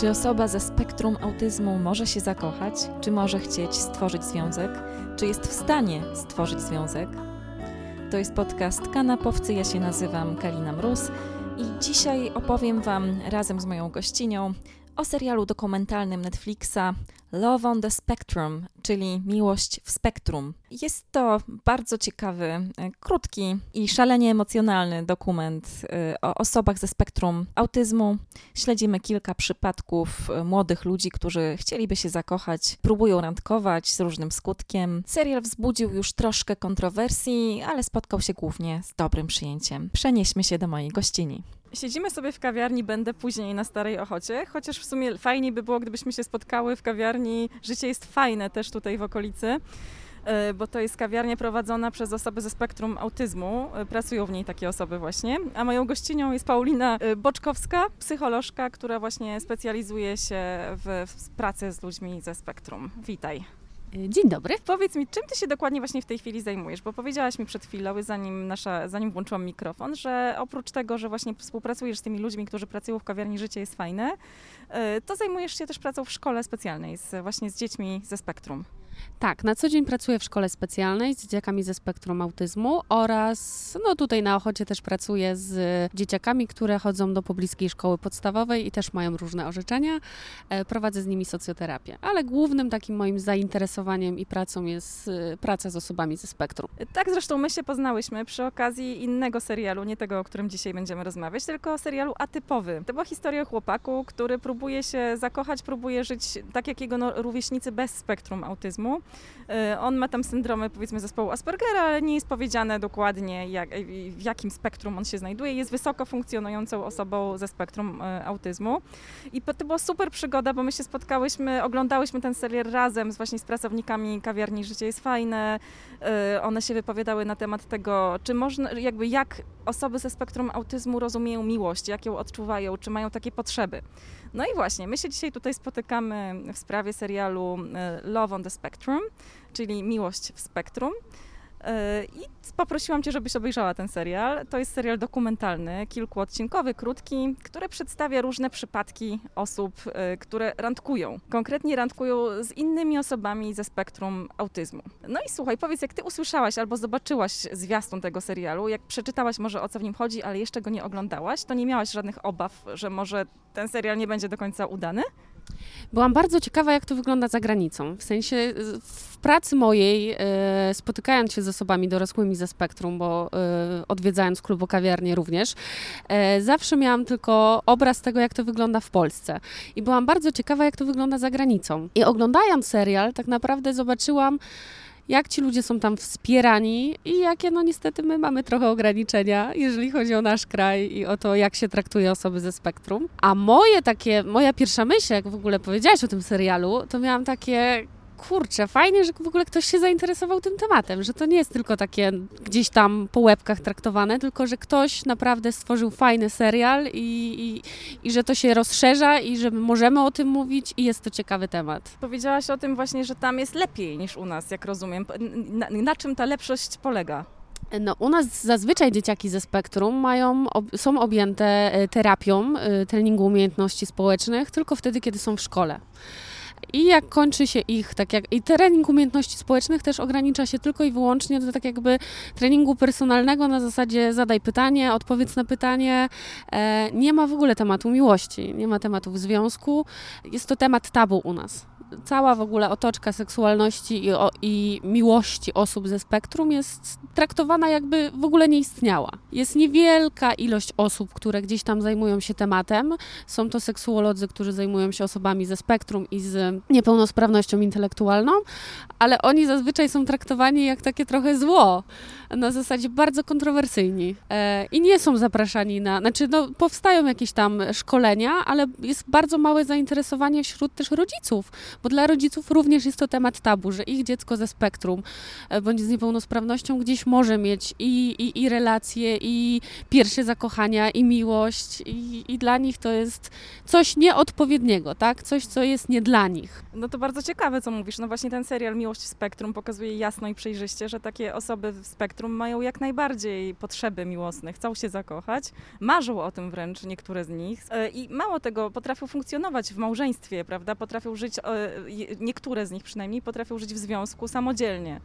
Czy osoba ze spektrum autyzmu może się zakochać? Czy może chcieć stworzyć związek? Czy jest w stanie stworzyć związek? To jest podcast Kanapowcy. Ja się nazywam Kalina Mróz i dzisiaj opowiem Wam razem z moją gościnią o serialu dokumentalnym Netflixa Love on the Spectrum, czyli Miłość w Spektrum. Jest to bardzo ciekawy, e, krótki i szalenie emocjonalny dokument e, o osobach ze spektrum autyzmu. Śledzimy kilka przypadków e, młodych ludzi, którzy chcieliby się zakochać, próbują randkować z różnym skutkiem. Serial wzbudził już troszkę kontrowersji, ale spotkał się głównie z dobrym przyjęciem. Przenieśmy się do mojej gościni. Siedzimy sobie w kawiarni, będę później na Starej Ochocie, chociaż w sumie fajniej by było, gdybyśmy się spotkały w kawiarni. Życie jest fajne też tutaj w okolicy, e, bo to jest kawiarnia prowadzona przez osoby ze spektrum autyzmu. E, pracują w niej takie osoby właśnie. A moją gościnią jest Paulina e, Boczkowska, psycholożka, która właśnie specjalizuje się w, w pracy z ludźmi ze spektrum. Witaj. Dzień dobry. Powiedz mi, czym ty się dokładnie właśnie w tej chwili zajmujesz? Bo powiedziałaś mi przed chwilą, zanim, nasza, zanim włączyłam mikrofon, że oprócz tego, że właśnie współpracujesz z tymi ludźmi, którzy pracują w kawiarni Życie jest fajne, to zajmujesz się też pracą w szkole specjalnej z, właśnie z dziećmi ze spektrum. Tak, na co dzień pracuję w szkole specjalnej z dzieciakami ze spektrum autyzmu oraz no tutaj na Ochocie też pracuję z dzieciakami, które chodzą do pobliskiej szkoły podstawowej i też mają różne orzeczenia. E, prowadzę z nimi socjoterapię, ale głównym takim moim zainteresowaniem i pracą jest e, praca z osobami ze spektrum. Tak zresztą my się poznałyśmy przy okazji innego serialu, nie tego, o którym dzisiaj będziemy rozmawiać, tylko serialu Atypowy. To była historia chłopaku, który próbuje się zakochać, próbuje żyć tak jak jego no, rówieśnicy bez spektrum autyzmu E, on ma tam syndromy powiedzmy zespołu Aspergera, ale nie jest powiedziane dokładnie jak, w jakim spektrum on się znajduje. Jest wysoko funkcjonującą osobą ze spektrum e, autyzmu. I to była super przygoda, bo my się spotkałyśmy, oglądałyśmy ten serial razem z właśnie z pracownikami kawiarni Życie jest fajne. E, one się wypowiadały na temat tego, czy można, jakby jak osoby ze spektrum autyzmu rozumieją miłość, jak ją odczuwają, czy mają takie potrzeby. No i właśnie, my się dzisiaj tutaj spotykamy w sprawie serialu Love on the Spectrum, czyli Miłość w Spektrum. E, I poprosiłam Cię, żebyś obejrzała ten serial. To jest serial dokumentalny, kilkuodcinkowy, krótki, który przedstawia różne przypadki osób, e, które randkują. Konkretnie randkują z innymi osobami ze spektrum autyzmu. No i słuchaj, powiedz, jak Ty usłyszałaś albo zobaczyłaś zwiastun tego serialu, jak przeczytałaś może o co w nim chodzi, ale jeszcze go nie oglądałaś, to nie miałaś żadnych obaw, że może ten serial nie będzie do końca udany? Byłam bardzo ciekawa, jak to wygląda za granicą. W sensie w pracy mojej, e, spotykając się z osobami dorosłymi ze spektrum, bo e, odwiedzając klubu kawiarnię również, e, zawsze miałam tylko obraz tego, jak to wygląda w Polsce. I byłam bardzo ciekawa, jak to wygląda za granicą. I oglądając serial, tak naprawdę zobaczyłam, jak ci ludzie są tam wspierani i jakie no niestety my mamy trochę ograniczenia, jeżeli chodzi o nasz kraj i o to, jak się traktuje osoby ze spektrum. A moje takie, moja pierwsza myśl, jak w ogóle powiedziałaś o tym serialu, to miałam takie, kurczę, fajnie, że w ogóle ktoś się zainteresował tym tematem, że to nie jest tylko takie gdzieś tam po łebkach traktowane, tylko że ktoś naprawdę stworzył fajny serial i, i, i że to się rozszerza i że możemy o tym mówić i jest to ciekawy temat. Powiedziałaś o tym właśnie, że tam jest lepiej niż u nas, jak rozumiem. Na, na czym ta lepszość polega? No, u nas zazwyczaj dzieciaki ze spektrum mają, są objęte e, terapią e, treningu umiejętności społecznych tylko wtedy, kiedy są w szkole. I jak kończy się ich, tak jak i trening umiejętności społecznych też ogranicza się tylko i wyłącznie do tak jakby treningu personalnego na zasadzie zadaj pytanie, odpowiedz na pytanie. E, nie ma w ogóle tematu miłości, nie ma tematów związku. Jest to temat tabu u nas cała w ogóle otoczka seksualności i, o, i miłości osób ze spektrum jest traktowana jakby w ogóle nie istniała. Jest niewielka ilość osób, które gdzieś tam zajmują się tematem. Są to seksuolodzy, którzy zajmują się osobami ze spektrum i z niepełnosprawnością intelektualną, ale oni zazwyczaj są traktowani jak takie trochę zło, na zasadzie bardzo kontrowersyjni. E, I nie są zapraszani na, znaczy no, powstają jakieś tam szkolenia, ale jest bardzo małe zainteresowanie wśród też rodziców, bo dla rodziców również jest to temat tabu, że ich dziecko ze spektrum e, bądź z niepełnosprawnością gdzieś może mieć i, i, i relacje, i pierwsze zakochania, i miłość, i, i dla nich to jest coś nieodpowiedniego, tak? Coś, co jest nie dla nich. No to bardzo ciekawe, co mówisz. No właśnie ten serial Miłość w Spektrum pokazuje jasno i przejrzyście, że takie osoby w spektrum mają jak najbardziej potrzeby miłosne, chcą się zakochać, marzą o tym wręcz niektóre z nich e, i mało tego, potrafią funkcjonować w małżeństwie, prawda? Potrafią żyć, e, niektóre z nich przynajmniej, potrafią żyć w związku samodzielnie.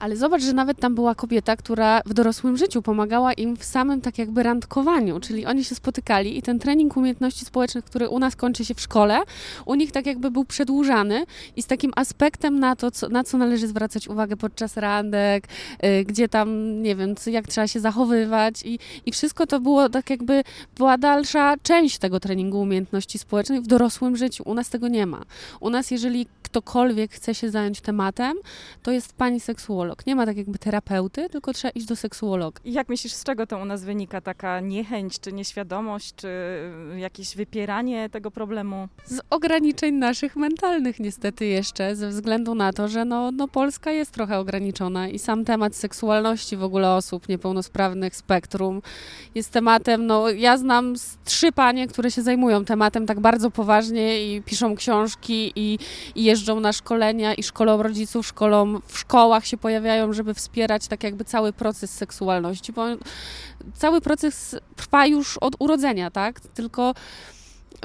Ale zobacz, że nawet tam była kobieta, która w dorosłym życiu pomagała im w samym tak jakby randkowaniu, czyli oni się spotykali i ten trening umiejętności społecznych, który u nas kończy się w szkole, u nich tak jakby był przedłużany i z takim aspektem na to, co, na co należy zwracać uwagę podczas randek, yy, gdzie tam, nie wiem, jak trzeba się zachowywać i, i wszystko to było tak jakby, była dalsza część tego treningu umiejętności społecznych w dorosłym życiu. U nas tego nie ma. U nas, jeżeli ktokolwiek chce się zająć tematem, to jest pani seksuolog. Nie ma tak jakby terapeuty, tylko trzeba iść do seksuologa. I jak myślisz, z czego to u nas wynika taka niechęć, czy nieświadomość, czy jakieś wypieranie tego problemu? Z ograniczeń naszych mentalnych niestety jeszcze, ze względu na to, że no, no Polska jest trochę ograniczona i sam temat seksualności w ogóle osób niepełnosprawnych, spektrum jest tematem, no ja znam trzy panie, które się zajmują tematem tak bardzo poważnie i piszą książki i, i jeżdżą na szkolenia i szkolą rodziców, szkolą w szkołach się pojawiają, żeby wspierać tak jakby cały proces seksualności, bo cały proces trwa już od urodzenia, tak? Tylko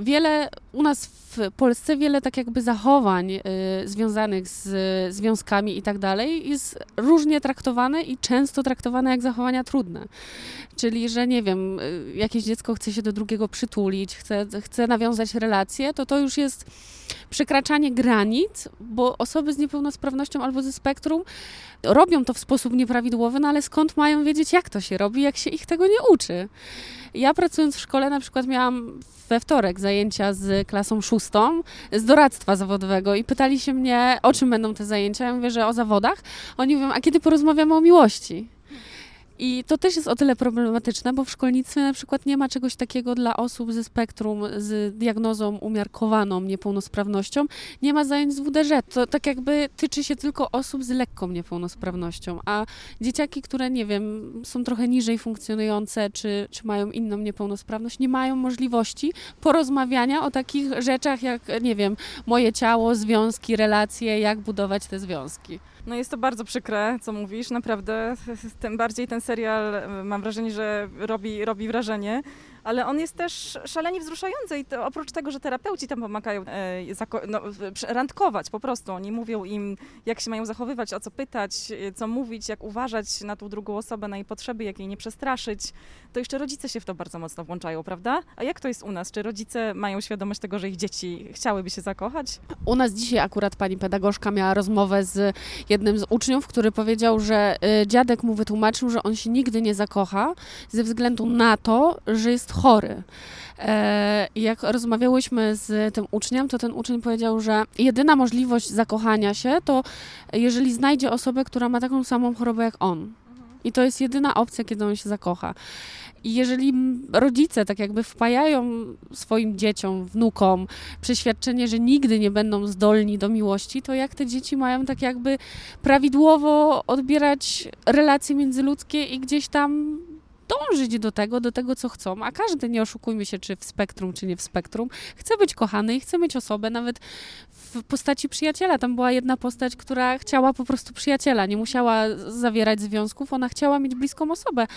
wiele u nas w Polsce wiele tak jakby zachowań y, związanych z y, związkami i tak dalej jest różnie traktowane i często traktowane jak zachowania trudne. Czyli, że nie wiem, y, jakieś dziecko chce się do drugiego przytulić, chce, chce nawiązać relacje, to to już jest przekraczanie granic, bo osoby z niepełnosprawnością albo ze spektrum robią to w sposób nieprawidłowy, no ale skąd mają wiedzieć, jak to się robi, jak się ich tego nie uczy? Ja pracując w szkole na przykład miałam we wtorek zajęcia z klasą szóstą z doradztwa zawodowego i pytali się mnie, o czym będą te zajęcia. Ja mówię, że o zawodach. Oni mówią, a kiedy porozmawiamy o miłości? I to też jest o tyle problematyczne, bo w szkolnictwie na przykład nie ma czegoś takiego dla osób ze spektrum z diagnozą umiarkowaną niepełnosprawnością. Nie ma zajęć z WDŻ. To tak jakby tyczy się tylko osób z lekką niepełnosprawnością, a dzieciaki, które nie wiem, są trochę niżej funkcjonujące, czy, czy mają inną niepełnosprawność, nie mają możliwości porozmawiania o takich rzeczach jak, nie wiem, moje ciało, związki, relacje, jak budować te związki. No jest to bardzo przykre, co mówisz, naprawdę. Tym bardziej ten serial, mam wrażenie, że robi, robi wrażenie ale on jest też szalenie wzruszający i to, oprócz tego, że terapeuci tam pomagają e, no, randkować po prostu, oni mówią im, jak się mają zachowywać, o co pytać, e, co mówić, jak uważać na tą drugą osobę, na jej potrzeby, jak jej nie przestraszyć, to jeszcze rodzice się w to bardzo mocno włączają, prawda? A jak to jest u nas? Czy rodzice mają świadomość tego, że ich dzieci chciałyby się zakochać? U nas dzisiaj akurat pani pedagogzka miała rozmowę z jednym z uczniów, który powiedział, że y, dziadek mu wytłumaczył, że on się nigdy nie zakocha ze względu na to, że jest chory. E, I jak rozmawiałyśmy z tym uczniem, to ten uczeń powiedział, że jedyna możliwość zakochania się to jeżeli znajdzie osobę, która ma taką samą chorobę jak on. I to jest jedyna opcja, kiedy on się zakocha. I jeżeli rodzice tak jakby wpajają swoim dzieciom, wnukom przeświadczenie, że nigdy nie będą zdolni do miłości, to jak te dzieci mają tak jakby prawidłowo odbierać relacje międzyludzkie i gdzieś tam dążyć do tego, do tego, co chcą, a każdy, nie oszukujmy się, czy w spektrum, czy nie w spektrum, chce być kochany i chce mieć osobę, nawet w postaci przyjaciela. Tam była jedna postać, która chciała po prostu przyjaciela, nie musiała zawierać związków, ona chciała mieć bliską osobę.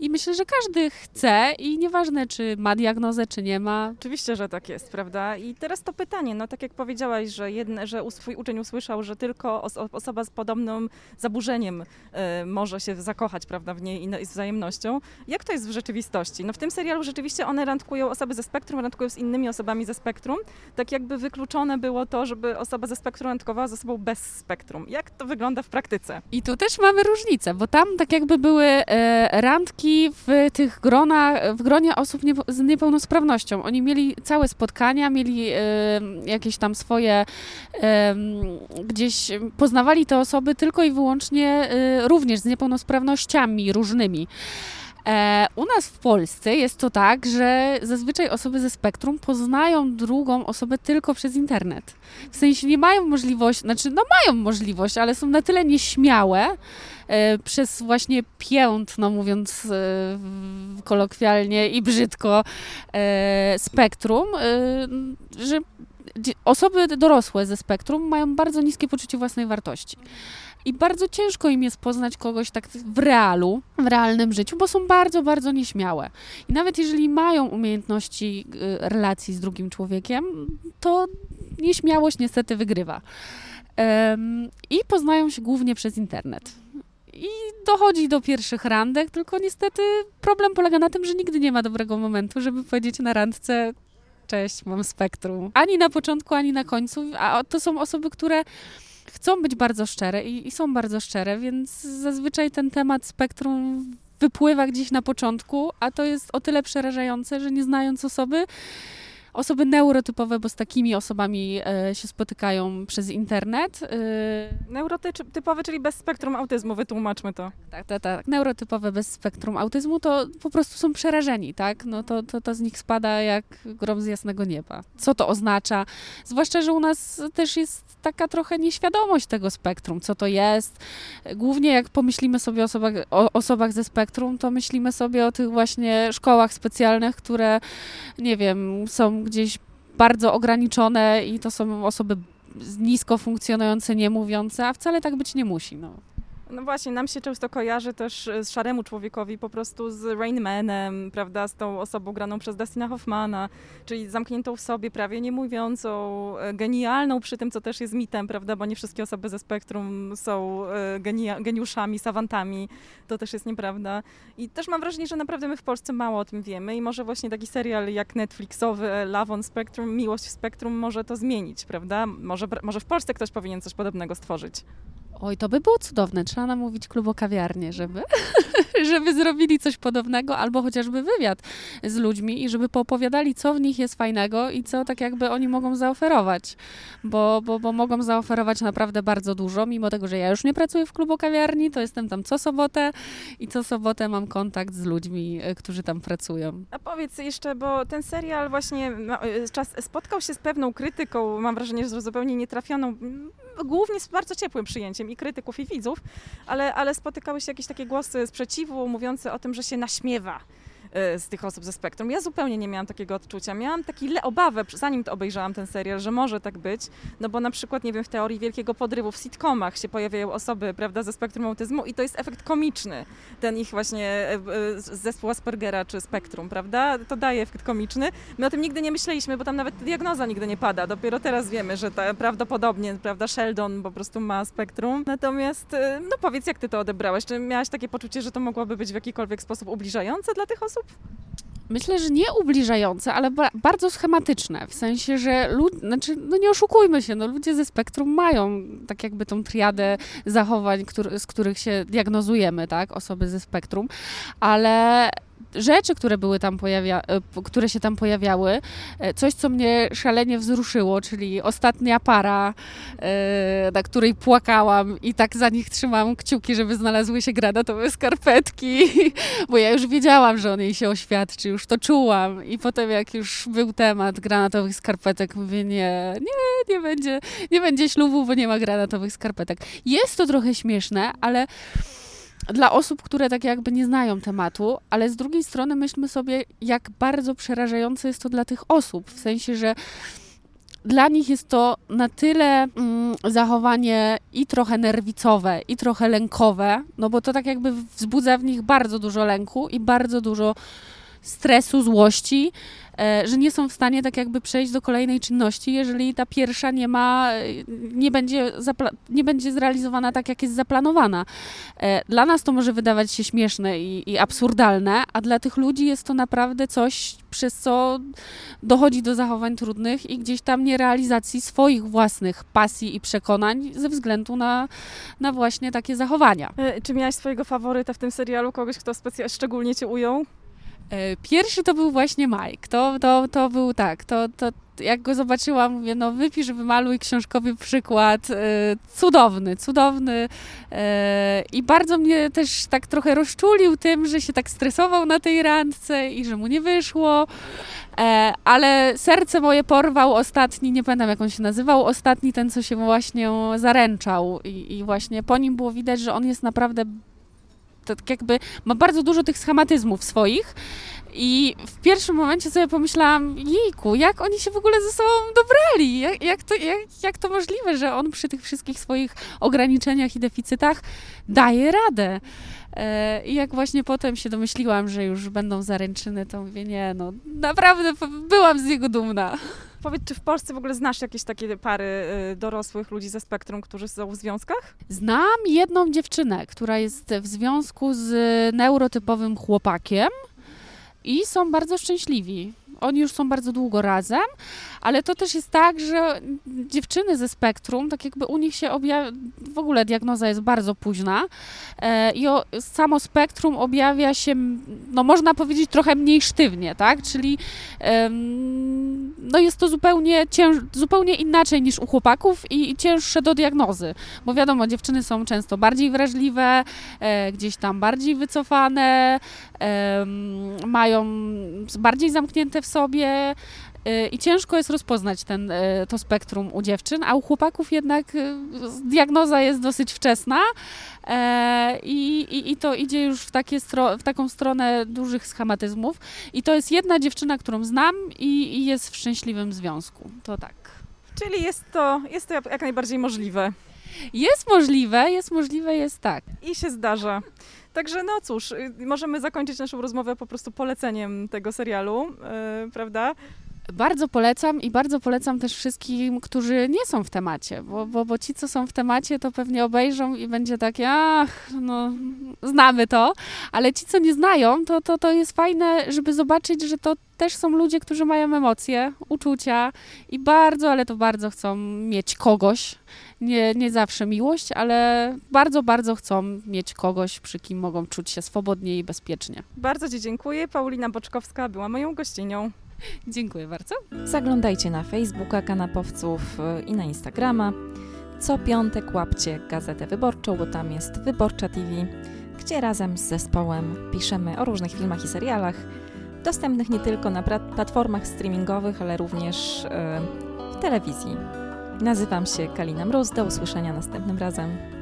I myślę, że każdy chce i nieważne, czy ma diagnozę, czy nie ma. Oczywiście, że tak jest, prawda? I teraz to pytanie, no tak jak powiedziałaś, że, jedne, że swój uczeń usłyszał, że tylko osoba z podobnym zaburzeniem y, może się zakochać, prawda, w niej i z wzajemnością. Jak to jest w rzeczywistości? No w tym serialu rzeczywiście one randkują, osoby ze spektrum randkują z innymi osobami ze spektrum, tak jakby wykluczone było to, żeby osoba ze spektrum randkowała ze sobą bez spektrum. Jak to wygląda w praktyce? I tu też mamy różnicę, bo tam tak jakby były e, randki w tych gronach, w gronie osób nie, z niepełnosprawnością. Oni mieli całe spotkania, mieli e, jakieś tam swoje, e, gdzieś poznawali te osoby tylko i wyłącznie e, również z niepełnosprawnościami różnymi. E, u nas w Polsce jest to tak, że zazwyczaj osoby ze spektrum poznają drugą osobę tylko przez internet. W sensie nie mają możliwości, znaczy no mają możliwość, ale są na tyle nieśmiałe e, przez właśnie piętno, mówiąc e, kolokwialnie i brzydko, e, spektrum, e, że osoby dorosłe ze spektrum mają bardzo niskie poczucie własnej wartości. I bardzo ciężko im jest poznać kogoś tak w realu, w realnym życiu, bo są bardzo, bardzo nieśmiałe. I nawet jeżeli mają umiejętności y, relacji z drugim człowiekiem, to nieśmiałość niestety wygrywa. I poznają się głównie przez internet. I dochodzi do pierwszych randek, tylko niestety problem polega na tym, że nigdy nie ma dobrego momentu, żeby powiedzieć na randce cześć, mam spektrum. Ani na początku, ani na końcu, a to są osoby, które chcą być bardzo szczere i, i są bardzo szczere, więc zazwyczaj ten temat spektrum wypływa gdzieś na początku, a to jest o tyle przerażające, że nie znając osoby, osoby neurotypowe, bo z takimi osobami e, się spotykają przez internet. E, Neurotypowe, czyli bez spektrum autyzmu, wytłumaczmy to. Tak, tak, tak. Neurotypowe bez spektrum autyzmu to po prostu są przerażeni, tak? No to, to, to z nich spada jak grom z jasnego nieba. Co to oznacza? Zwłaszcza, że u nas też jest taka trochę nieświadomość tego spektrum, co to jest. Głównie jak pomyślimy sobie o osobach, o osobach ze spektrum, to myślimy sobie o tych właśnie szkołach specjalnych, które, nie wiem, są gdzieś bardzo ograniczone i to są osoby nisko funkcjonujące, nie mówiące, a wcale tak być nie musi. No. No właśnie, nam się często kojarzy też z szaremu człowiekowi po prostu z Rain Manem, prawda, z tą osobą graną przez Dustina Hoffmana, czyli zamkniętą w sobie, prawie nie mówiącą, e, genialną przy tym, co też jest mitem, prawda, bo nie wszystkie osoby ze spektrum są e, genia- geniuszami, savantami, to też jest nieprawda. I też mam wrażenie, że naprawdę my w Polsce mało o tym wiemy i może właśnie taki serial jak Netflixowy Love on Spectrum, Miłość w Spektrum może to zmienić, prawda? Może, może w Polsce ktoś powinien coś podobnego stworzyć. Oj, to by było cudowne. Trzeba namówić klubo kawiarnię, żeby, żeby zrobili coś podobnego, albo chociażby wywiad z ludźmi i żeby poopowiadali, co w nich jest fajnego i co tak jakby oni mogą zaoferować. Bo, bo, bo mogą zaoferować naprawdę bardzo dużo, mimo tego, że ja już nie pracuję w klubo kawiarni, to jestem tam co sobotę i co sobotę mam kontakt z ludźmi, e, którzy tam pracują. A powiedz jeszcze, bo ten serial właśnie e, czas, spotkał się z pewną krytyką, mam wrażenie, że zupełnie nietrafioną, głównie z bardzo ciepłym przyjęciem i krytyków, i widzów, ale, ale spotykały się jakieś takie głosy sprzeciwu mówiące o tym, że się naśmiewa z tych osób ze spektrum. Ja zupełnie nie miałam takiego odczucia. Miałam taki obawę, zanim obejrzałam ten serial, że może tak być, no bo na przykład, nie wiem, w teorii wielkiego podrywu w sitcomach się pojawiają osoby, prawda, ze spektrum autyzmu i to jest efekt komiczny, ten ich właśnie y, y, zespół Aspergera czy spektrum, prawda, to daje efekt komiczny. My o tym nigdy nie myśleliśmy, bo tam nawet diagnoza nigdy nie pada. Dopiero teraz wiemy, że ta, prawdopodobnie, prawda, Sheldon po prostu ma spektrum. Natomiast, no powiedz, jak ty to odebrałeś? Czy miałaś takie poczucie, że to mogłoby być w jakikolwiek sposób ubliżające dla tych osób? Osób? Myślę, że nie ubliżające, ale ba bardzo schematyczne. W sensie, że lud- znaczy, no nie oszukujmy się, no ludzie ze spektrum mają tak jakby tą triadę zachowań, który, z których się diagnozujemy, tak, osoby ze spektrum, ale rzeczy, które były tam pojawia, e, które się tam pojawiały, e, coś, co mnie szalenie wzruszyło, czyli ostatnia para, e, na której płakałam i tak za nich trzymałam kciuki, żeby znalazły się granatowe skarpetki, bo ja już wiedziałam, że on jej się oświadczy, już to czułam i potem jak już był temat granatowych skarpetek, mówię nie, nie, nie będzie, nie będzie ślubu, bo nie ma granatowych skarpetek. Jest to trochę śmieszne, ale dla osób, które tak jakby nie znają tematu, ale z drugiej strony myślmy sobie, jak bardzo przerażające jest to dla tych osób, w sensie, że dla nich jest to na tyle mm, zachowanie i trochę nerwicowe, i trochę lękowe, no bo to tak jakby wzbudza w nich bardzo dużo lęku i bardzo dużo stresu, złości, e, że nie są w stanie tak jakby przejść do kolejnej czynności, jeżeli ta pierwsza nie ma, e, nie będzie, nie będzie zrealizowana tak, jak jest zaplanowana. E, dla nas to może wydawać się śmieszne i, i absurdalne, a dla tych ludzi jest to naprawdę coś, przez co dochodzi do zachowań trudnych i gdzieś tam nierealizacji swoich własnych pasji i przekonań ze względu na, na właśnie takie zachowania. Czy miałaś swojego faworyta w tym serialu, kogoś, kto specjalnie szczególnie cię ujął? E, Pierwszy to był właśnie Mike. To, to, to był tak, to, to jak go zobaczyłam, mówię, no wypisz, wymaluj książkowy przykład. E, Cudowny, cudowny. E, I bardzo mnie też tak trochę rozczulił tym, że się tak stresował na tej randce i że mu nie wyszło. Ale serce moje porwał ostatni, nie pamiętam jak on się nazywał, ostatni ten, co się właśnie zaręczał. I, i właśnie po nim było widać, że on jest naprawdę tak jakby ma bardzo dużo tych schematyzmów swoich. I w pierwszym momencie sobie pomyślałam, jejku, jak oni się w ogóle ze sobą dobrali? Jak, jak, to, jak, jak to możliwe, że on przy tych wszystkich swoich ograniczeniach i deficytach daje radę? E, I jak właśnie potem się domyśliłam, że już będą zaręczyny, to mówię, nie, no naprawdę byłam z niego dumna. Powiedz, czy w Polsce w ogóle znasz jakieś takie pary y, dorosłych ludzi ze spektrum, którzy są w związkach? Znam jedną dziewczynę, która jest w związku z neurotypowym chłopakiem i są bardzo szczęśliwi. Oni już są bardzo długo razem, ale to też jest tak, że dziewczyny ze spektrum, tak jakby u nich się objawia, w ogóle diagnoza jest bardzo późna e, i o, samo spektrum objawia się, no można powiedzieć, trochę mniej sztywnie, tak? Czyli em, no jest to zupełnie, cięż, zupełnie inaczej niż u chłopaków i, i cięższe do diagnozy, bo wiadomo, dziewczyny są często bardziej wrażliwe, e, gdzieś tam bardziej wycofane, mają bardziej zamknięte w sobie y, i ciężko jest rozpoznać ten, y, to spektrum u dziewczyn, a u chłopaków jednak y, diagnoza jest dosyć wczesna e, i, i, i to idzie już w, takie stro, w taką stronę dużych schematyzmów i to jest jedna dziewczyna, którą znam i, i jest w szczęśliwym związku, to tak. Czyli jest to, jest to jak jak najbardziej możliwe. Jest możliwe, jest możliwe, jest tak. I się zdarza. Także no cóż, y, możemy zakończyć naszą rozmowę po prostu poleceniem tego serialu, y, prawda? Bardzo polecam i bardzo polecam też wszystkim, którzy nie są w temacie, bo, bo, bo ci, co są w temacie, to pewnie obejrzą i będzie takie, ach, no, znamy to, ale ci, co nie znają, to, to, to jest fajne, żeby zobaczyć, że to też są ludzie, którzy mają emocje, uczucia i bardzo, ale to bardzo chcą mieć kogoś, nie, nie zawsze miłość, ale bardzo, bardzo chcą mieć kogoś, przy kim mogą czuć się swobodnie i bezpiecznie. Bardzo Ci dziękuję. Paulina Boczkowska była moją gościnią. Dziękuję bardzo. Zaglądajcie na Facebooka Kanapowców y, i na Instagrama. Co piątek łapcie Gazetę Wyborczą, bo tam jest Wyborcza TV, gdzie razem z zespołem piszemy o różnych filmach i serialach, dostępnych nie tylko na platformach streamingowych, ale również y, w telewizji. Nazywam się Kalina Mróz. Do usłyszenia następnym razem.